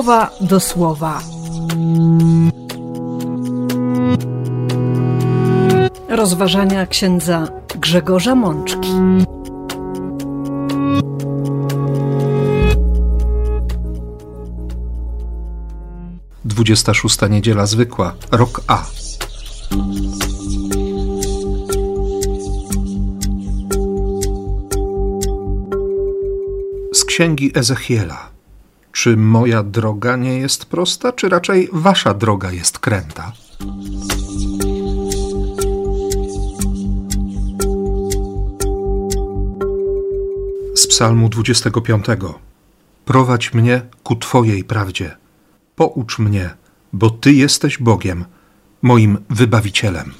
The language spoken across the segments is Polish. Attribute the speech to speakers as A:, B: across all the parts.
A: słowa do słowa. Rozważania księdza Grzegorza Mączki.
B: Dwudziesta szósta niedziela zwykła, rok A. Z księgi Ezechiela. Czy moja droga nie jest prosta, czy raczej wasza droga jest kręta? Z Psalmu 25. Prowadź mnie ku Twojej prawdzie. Poucz mnie, bo Ty jesteś Bogiem, moim wybawicielem.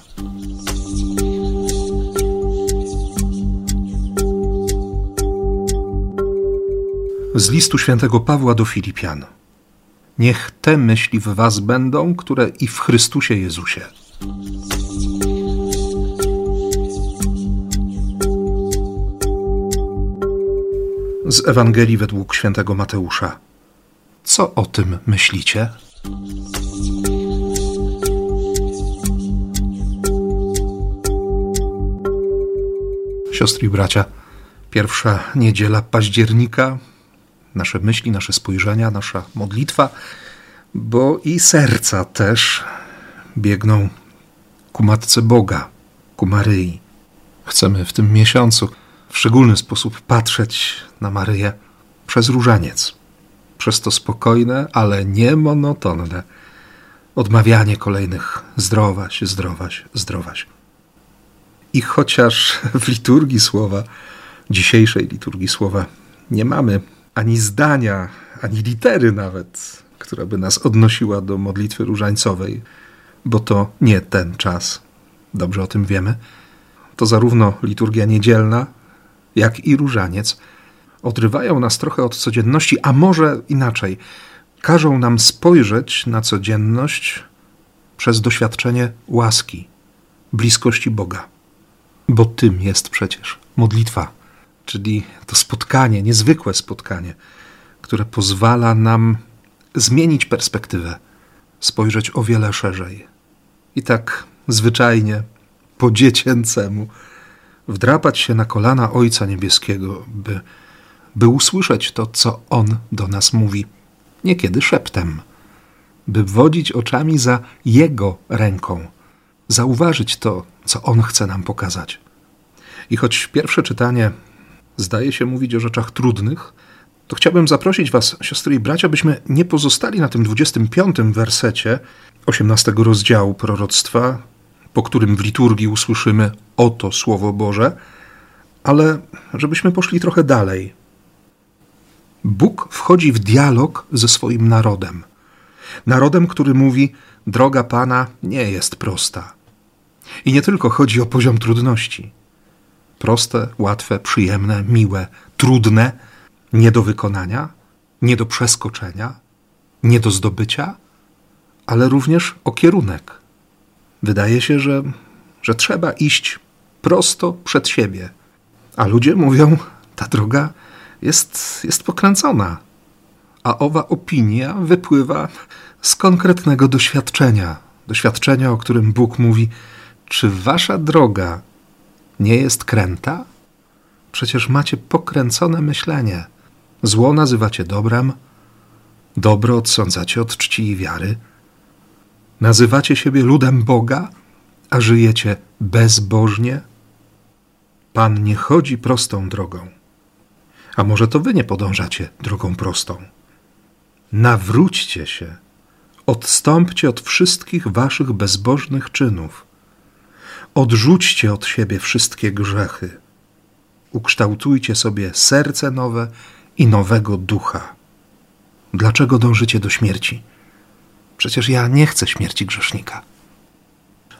B: Z listu świętego Pawła do Filipian. Niech te myśli w was będą, które i w Chrystusie Jezusie. Z Ewangelii według świętego Mateusza. Co o tym myślicie? Siostry i bracia, pierwsza niedziela października, nasze myśli, nasze spojrzenia, nasza modlitwa, bo i serca też biegną ku Matce Boga, ku Maryi. Chcemy w tym miesiącu w szczególny sposób patrzeć na Maryję przez różaniec, przez to spokojne, ale nie monotonne odmawianie kolejnych zdrowaś, zdrowaś, zdrowaś. I chociaż w liturgii słowa, dzisiejszej liturgii słowa, nie mamy ani zdania, ani litery nawet, która by nas odnosiła do modlitwy różańcowej, bo to nie ten czas. Dobrze o tym wiemy. To zarówno liturgia niedzielna, jak i różaniec odrywają nas trochę od codzienności, a może inaczej, każą nam spojrzeć na codzienność przez doświadczenie łaski, bliskości Boga. Bo tym jest przecież modlitwa czyli to spotkanie, niezwykłe spotkanie, które pozwala nam zmienić perspektywę, spojrzeć o wiele szerzej. I tak zwyczajnie, po dziecięcemu, wdrapać się na kolana Ojca Niebieskiego, by, by usłyszeć to, co On do nas mówi, niekiedy szeptem, by wodzić oczami za Jego ręką, zauważyć to, co On chce nam pokazać. I choć pierwsze czytanie zdaje się mówić o rzeczach trudnych, to chciałbym zaprosić Was, siostry i bracia, byśmy nie pozostali na tym 25 wersecie 18 rozdziału proroctwa, po którym w liturgii usłyszymy oto Słowo Boże, ale żebyśmy poszli trochę dalej. Bóg wchodzi w dialog ze swoim narodem. Narodem, który mówi: Droga Pana nie jest prosta. I nie tylko chodzi o poziom trudności proste, łatwe, przyjemne, miłe, trudne, nie do wykonania, nie do przeskoczenia, nie do zdobycia, ale również o kierunek. Wydaje się, że, że trzeba iść prosto przed siebie, a ludzie mówią, ta droga jest, jest pokręcona. A owa opinia wypływa z konkretnego doświadczenia, doświadczenia, o którym Bóg mówi: Czy wasza droga nie jest kręta? Przecież macie pokręcone myślenie. Zło nazywacie dobrem, dobro odsądzacie od czci i wiary. Nazywacie siebie ludem Boga, a żyjecie bezbożnie? Pan nie chodzi prostą drogą. A może to wy nie podążacie drogą prostą? Nawróćcie się, odstąpcie od wszystkich waszych bezbożnych czynów Odrzućcie od siebie wszystkie grzechy. Ukształtujcie sobie serce nowe i nowego ducha. Dlaczego dążycie do śmierci? Przecież ja nie chcę śmierci grzesznika.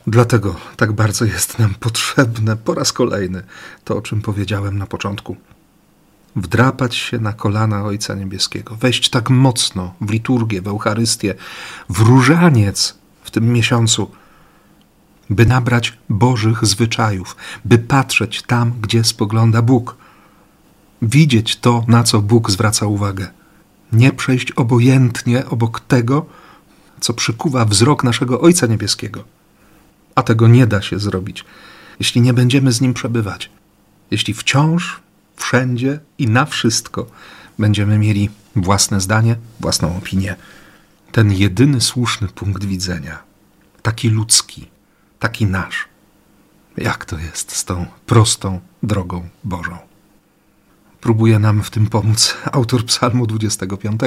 B: Dlatego tak bardzo jest nam potrzebne po raz kolejny to, o czym powiedziałem na początku. Wdrapać się na kolana Ojca Niebieskiego, wejść tak mocno w liturgię, w Eucharystię, w różaniec w tym miesiącu, by nabrać Bożych zwyczajów, by patrzeć tam, gdzie spogląda Bóg, widzieć to, na co Bóg zwraca uwagę. Nie przejść obojętnie obok tego, co przykuwa wzrok naszego Ojca Niebieskiego. A tego nie da się zrobić, jeśli nie będziemy z Nim przebywać. Jeśli wciąż, wszędzie i na wszystko będziemy mieli własne zdanie, własną opinię. Ten jedyny słuszny punkt widzenia, taki ludzki, taki nasz. Jak to jest z tą prostą drogą Bożą? Próbuje nam w tym pomóc autor Psalmu 25.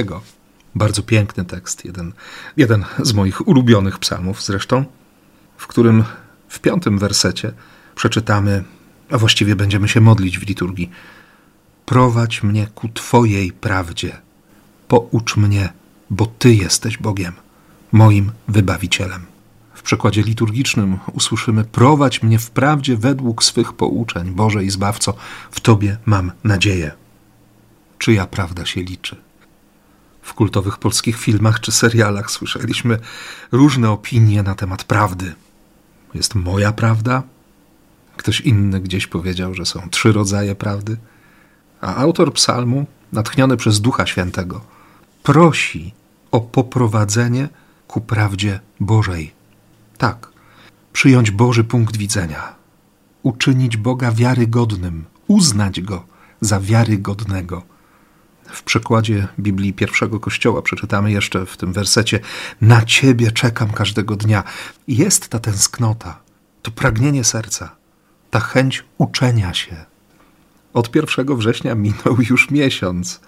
B: Bardzo piękny tekst, jeden, jeden z moich ulubionych psalmów zresztą, w którym w piątym wersecie przeczytamy, a właściwie będziemy się modlić w liturgii. Prowadź mnie ku Twojej prawdzie, poucz mnie, bo Ty jesteś Bogiem, moim wybawicielem. W przekładzie liturgicznym usłyszymy: Prowadź mnie w prawdzie według swych pouczeń, Boże i Zbawco, w Tobie mam nadzieję. Czyja prawda się liczy? W kultowych polskich filmach czy serialach słyszeliśmy różne opinie na temat prawdy. Jest moja prawda? Ktoś inny gdzieś powiedział, że są trzy rodzaje prawdy. A autor psalmu, natchniony przez Ducha Świętego, prosi o poprowadzenie ku prawdzie Bożej. Tak, przyjąć Boży punkt widzenia, uczynić Boga wiarygodnym, uznać Go za wiarygodnego. W przekładzie Biblii pierwszego Kościoła przeczytamy jeszcze w tym wersecie: Na Ciebie czekam każdego dnia. Jest ta tęsknota, to pragnienie serca, ta chęć uczenia się. Od 1 września minął już miesiąc.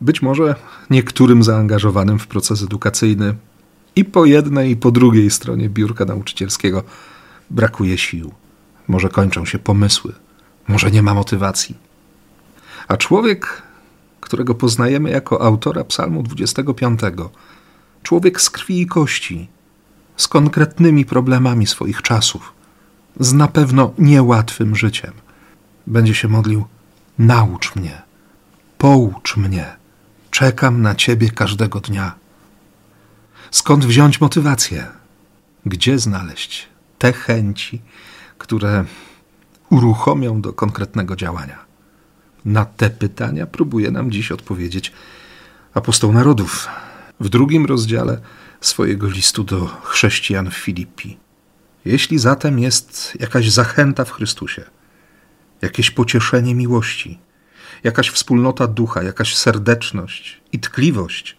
B: Być może niektórym zaangażowanym w proces edukacyjny i po jednej, i po drugiej stronie biurka nauczycielskiego brakuje sił. Może kończą się pomysły, może nie ma motywacji. A człowiek, którego poznajemy jako autora Psalmu 25, człowiek z krwi i kości, z konkretnymi problemami swoich czasów, z na pewno niełatwym życiem, będzie się modlił: Naucz mnie, poucz mnie, czekam na Ciebie każdego dnia. Skąd wziąć motywację? Gdzie znaleźć te chęci, które uruchomią do konkretnego działania? Na te pytania próbuje nam dziś odpowiedzieć apostoł narodów w drugim rozdziale swojego listu do chrześcijan w Filipii. Jeśli zatem jest jakaś zachęta w Chrystusie, jakieś pocieszenie miłości, jakaś wspólnota ducha, jakaś serdeczność i tkliwość,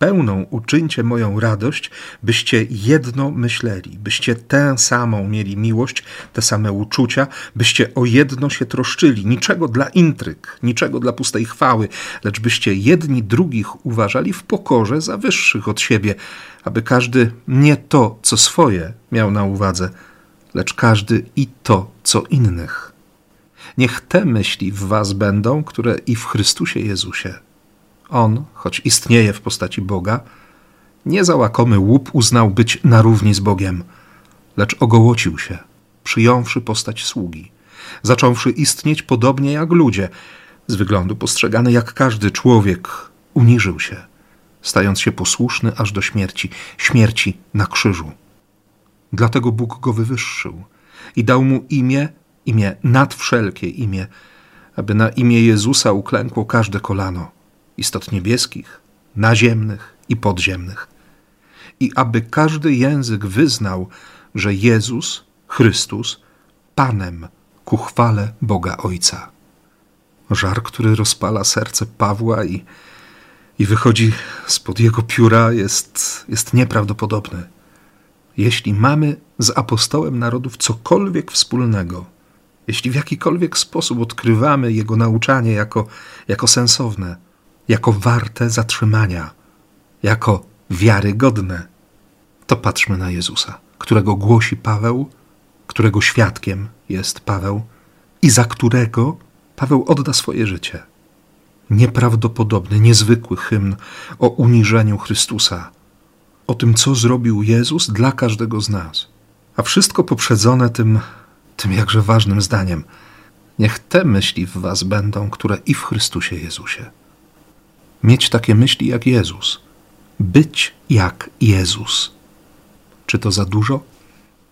B: pełną uczyńcie moją radość, byście jedno myśleli, byście tę samą mieli miłość, te same uczucia, byście o jedno się troszczyli, niczego dla intryg, niczego dla pustej chwały, lecz byście jedni drugich uważali w pokorze za wyższych od siebie, aby każdy nie to, co swoje miał na uwadze, lecz każdy i to, co innych. Niech te myśli w was będą, które i w Chrystusie Jezusie on, choć istnieje w postaci Boga, nie za łakomy łup uznał być na równi z Bogiem, lecz ogołocił się, przyjąwszy postać sługi, zacząwszy istnieć podobnie jak ludzie, z wyglądu postrzegany jak każdy człowiek, uniżył się, stając się posłuszny aż do śmierci, śmierci na krzyżu. Dlatego Bóg go wywyższył i dał mu imię, imię nad wszelkie imię, aby na imię Jezusa uklękło każde kolano istot niebieskich, naziemnych i podziemnych. I aby każdy język wyznał, że Jezus, Chrystus, Panem ku chwale Boga Ojca. Żar, który rozpala serce Pawła i, i wychodzi spod jego pióra, jest, jest nieprawdopodobny. Jeśli mamy z apostołem narodów cokolwiek wspólnego, jeśli w jakikolwiek sposób odkrywamy jego nauczanie jako, jako sensowne, jako warte zatrzymania, jako wiarygodne, to patrzmy na Jezusa, którego głosi Paweł, którego świadkiem jest Paweł i za którego Paweł odda swoje życie. Nieprawdopodobny, niezwykły hymn o uniżeniu Chrystusa, o tym, co zrobił Jezus dla każdego z nas. A wszystko poprzedzone tym, tym jakże ważnym zdaniem: Niech te myśli w Was będą, które i w Chrystusie Jezusie mieć takie myśli jak Jezus, być jak Jezus. Czy to za dużo,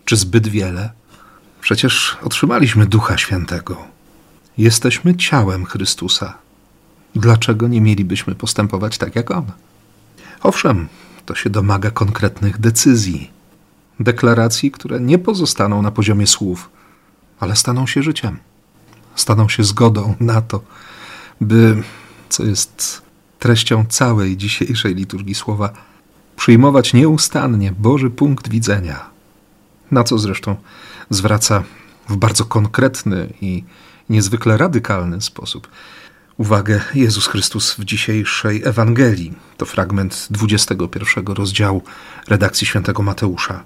B: czy zbyt wiele? Przecież otrzymaliśmy Ducha Świętego. Jesteśmy ciałem Chrystusa. Dlaczego nie mielibyśmy postępować tak jak on? Owszem, to się domaga konkretnych decyzji, deklaracji, które nie pozostaną na poziomie słów, ale staną się życiem, staną się zgodą na to, by, co jest treścią całej dzisiejszej liturgii słowa, przyjmować nieustannie Boży punkt widzenia, na co zresztą zwraca w bardzo konkretny i niezwykle radykalny sposób uwagę Jezus Chrystus w dzisiejszej Ewangelii. To fragment 21 rozdziału redakcji świętego Mateusza.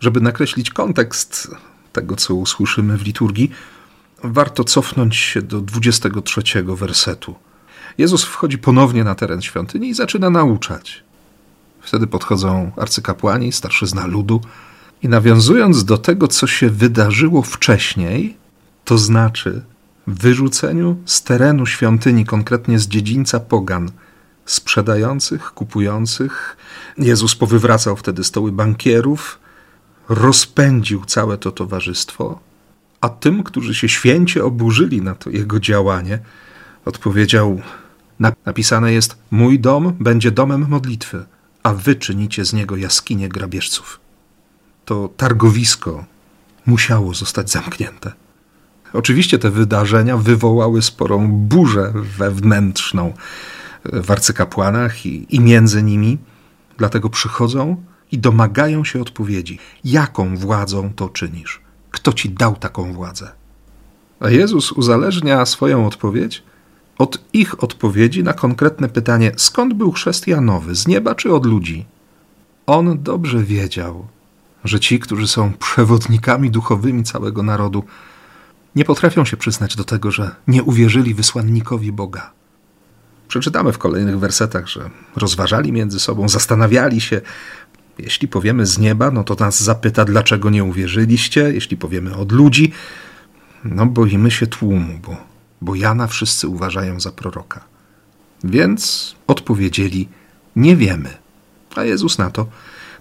B: Żeby nakreślić kontekst tego, co usłyszymy w liturgii, warto cofnąć się do 23 wersetu. Jezus wchodzi ponownie na teren świątyni i zaczyna nauczać. Wtedy podchodzą arcykapłani, starszyzna ludu i nawiązując do tego, co się wydarzyło wcześniej, to znaczy wyrzuceniu z terenu świątyni, konkretnie z dziedzińca pogan, sprzedających, kupujących. Jezus powywracał wtedy stoły bankierów, rozpędził całe to towarzystwo, a tym, którzy się święcie oburzyli na to jego działanie, odpowiedział: Napisane jest: Mój dom będzie domem modlitwy, a wy czynicie z niego jaskinie grabieżców. To targowisko musiało zostać zamknięte. Oczywiście te wydarzenia wywołały sporą burzę wewnętrzną w arcykapłanach i, i między nimi, dlatego przychodzą i domagają się odpowiedzi: jaką władzą to czynisz? Kto ci dał taką władzę? A Jezus uzależnia swoją odpowiedź od ich odpowiedzi na konkretne pytanie: skąd był chrzest Janowy, z nieba czy od ludzi? On dobrze wiedział, że ci, którzy są przewodnikami duchowymi całego narodu, nie potrafią się przyznać do tego, że nie uwierzyli wysłannikowi Boga. Przeczytamy w kolejnych wersetach, że rozważali między sobą, zastanawiali się. Jeśli powiemy z nieba, no to nas zapyta, dlaczego nie uwierzyliście. Jeśli powiemy od ludzi, no boimy się tłumu, bo, bo Jana wszyscy uważają za proroka. Więc odpowiedzieli, nie wiemy. A Jezus na to,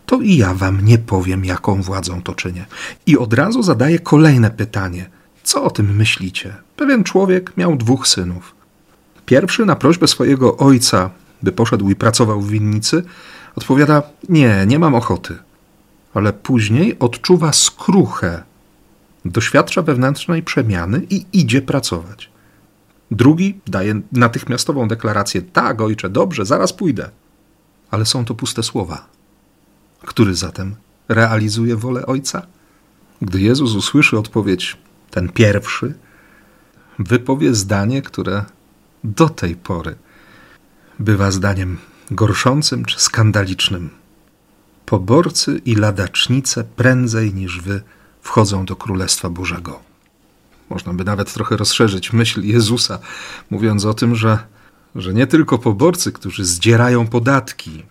B: to i ja wam nie powiem, jaką władzą to czynię. I od razu zadaje kolejne pytanie – co o tym myślicie? Pewien człowiek miał dwóch synów. Pierwszy na prośbę swojego ojca, by poszedł i pracował w winnicy, odpowiada: Nie, nie mam ochoty. Ale później odczuwa skruchę, doświadcza wewnętrznej przemiany i idzie pracować. Drugi daje natychmiastową deklarację: Tak, ojcze, dobrze, zaraz pójdę. Ale są to puste słowa. Który zatem realizuje wolę ojca? Gdy Jezus usłyszy odpowiedź: ten pierwszy, wypowie zdanie, które do tej pory bywa zdaniem gorszącym czy skandalicznym. Poborcy i ladacznice prędzej niż wy wchodzą do Królestwa Bożego. Można by nawet trochę rozszerzyć myśl Jezusa, mówiąc o tym, że, że nie tylko poborcy, którzy zdzierają podatki,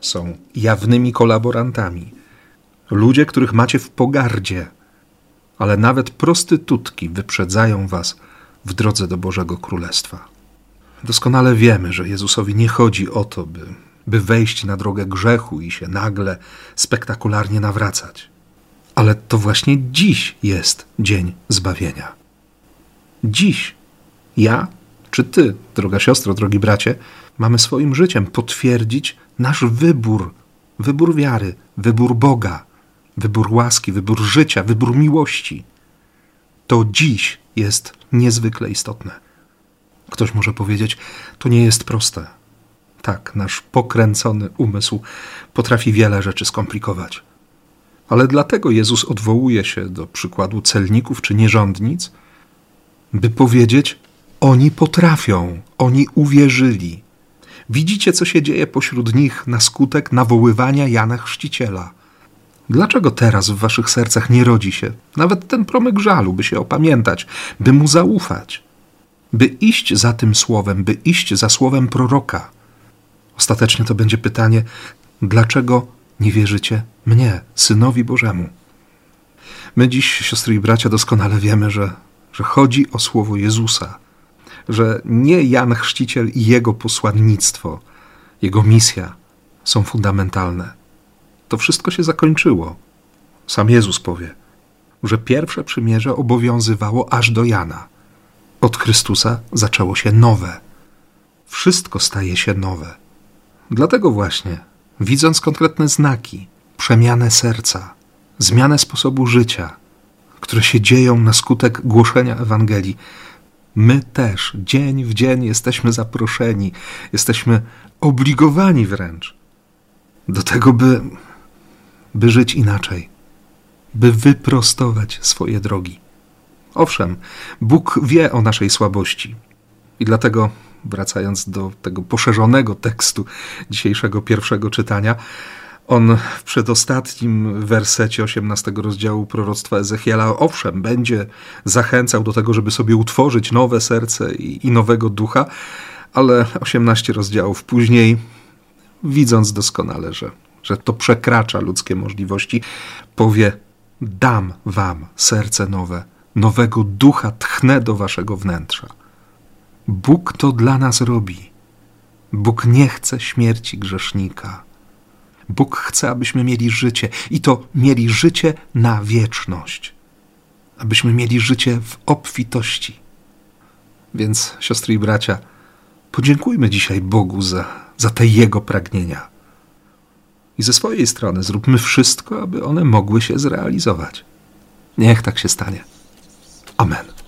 B: są jawnymi kolaborantami. Ludzie, których macie w pogardzie, ale nawet prostytutki wyprzedzają was w drodze do Bożego Królestwa. Doskonale wiemy, że Jezusowi nie chodzi o to, by, by wejść na drogę grzechu i się nagle, spektakularnie nawracać. Ale to właśnie dziś jest dzień zbawienia. Dziś ja czy ty, droga siostro, drogi bracie, mamy swoim życiem potwierdzić nasz wybór, wybór wiary, wybór Boga, wybór łaski, wybór życia, wybór miłości. To dziś jest niezwykle istotne. Ktoś może powiedzieć, to nie jest proste. Tak, nasz pokręcony umysł potrafi wiele rzeczy skomplikować. Ale dlatego Jezus odwołuje się do przykładu celników czy nierządnic, by powiedzieć: Oni potrafią, oni uwierzyli. Widzicie, co się dzieje pośród nich na skutek nawoływania Jana Chrzciciela. Dlaczego teraz w waszych sercach nie rodzi się nawet ten promyk żalu, by się opamiętać, by mu zaufać, by iść za tym słowem, by iść za słowem proroka? Ostatecznie to będzie pytanie, dlaczego nie wierzycie mnie, synowi Bożemu? My dziś, siostry i bracia, doskonale wiemy, że, że chodzi o słowo Jezusa, że nie Jan Chrzciciel i jego posłannictwo, jego misja są fundamentalne to wszystko się zakończyło. Sam Jezus powie, że pierwsze przymierze obowiązywało aż do Jana. Od Chrystusa zaczęło się nowe. wszystko staje się nowe. Dlatego właśnie, widząc konkretne znaki, przemianę serca, zmianę sposobu życia, które się dzieją na skutek głoszenia Ewangelii, my też dzień w dzień jesteśmy zaproszeni, jesteśmy obligowani wręcz do tego, by, by żyć inaczej, by wyprostować swoje drogi. Owszem, Bóg wie o naszej słabości i dlatego, wracając do tego poszerzonego tekstu dzisiejszego pierwszego czytania, on w przedostatnim wersecie 18 rozdziału proroctwa Ezechiela, owszem, będzie zachęcał do tego, żeby sobie utworzyć nowe serce i, i nowego ducha, ale 18 rozdziałów później, widząc doskonale, że, że to przekracza ludzkie możliwości, powie: Dam wam serce nowe, nowego ducha tchnę do waszego wnętrza. Bóg to dla nas robi. Bóg nie chce śmierci grzesznika. Bóg chce, abyśmy mieli życie i to mieli życie na wieczność. Abyśmy mieli życie w obfitości. Więc, siostry i bracia, podziękujmy dzisiaj Bogu za, za te Jego pragnienia. I ze swojej strony zróbmy wszystko, aby one mogły się zrealizować. Niech tak się stanie. Amen.